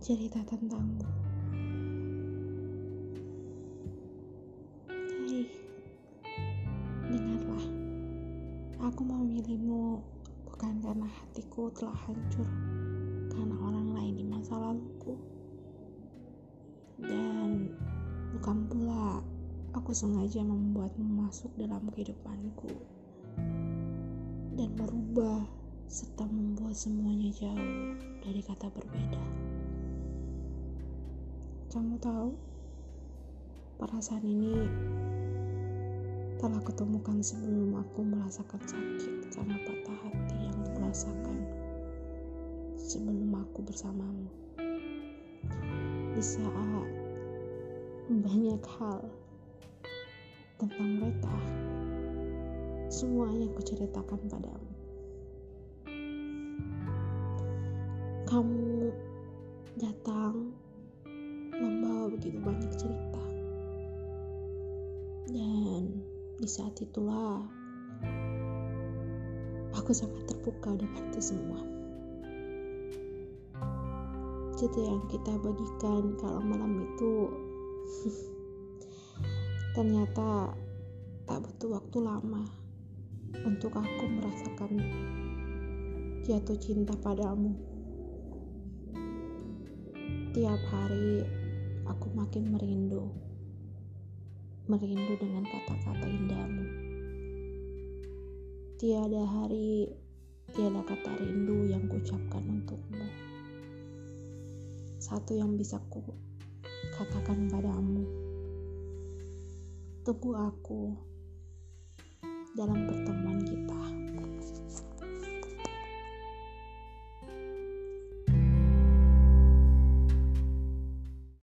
cerita tentangmu. Hei, dengarlah. Aku memilihmu bukan karena hatiku telah hancur karena orang lain di masa laluku. Dan bukan pula aku sengaja membuatmu masuk dalam kehidupanku dan merubah serta membuat semuanya jauh dari kata berbeda. Kamu tahu, perasaan ini telah ketemukan sebelum aku merasakan sakit karena patah hati yang kurasakan sebelum aku bersamamu. Di saat banyak hal tentang mereka, semuanya aku ceritakan padamu. kamu datang begitu banyak cerita dan di saat itulah aku sangat terbuka dengan itu semua cerita yang kita bagikan kalau malam itu ternyata tak butuh waktu lama untuk aku merasakan jatuh cinta padamu. Tiap hari aku makin merindu, merindu dengan kata-kata indahmu. Tiada hari, tiada kata rindu yang kucapkan untukmu. Satu yang bisa ku katakan padamu. Tunggu aku dalam pertemuan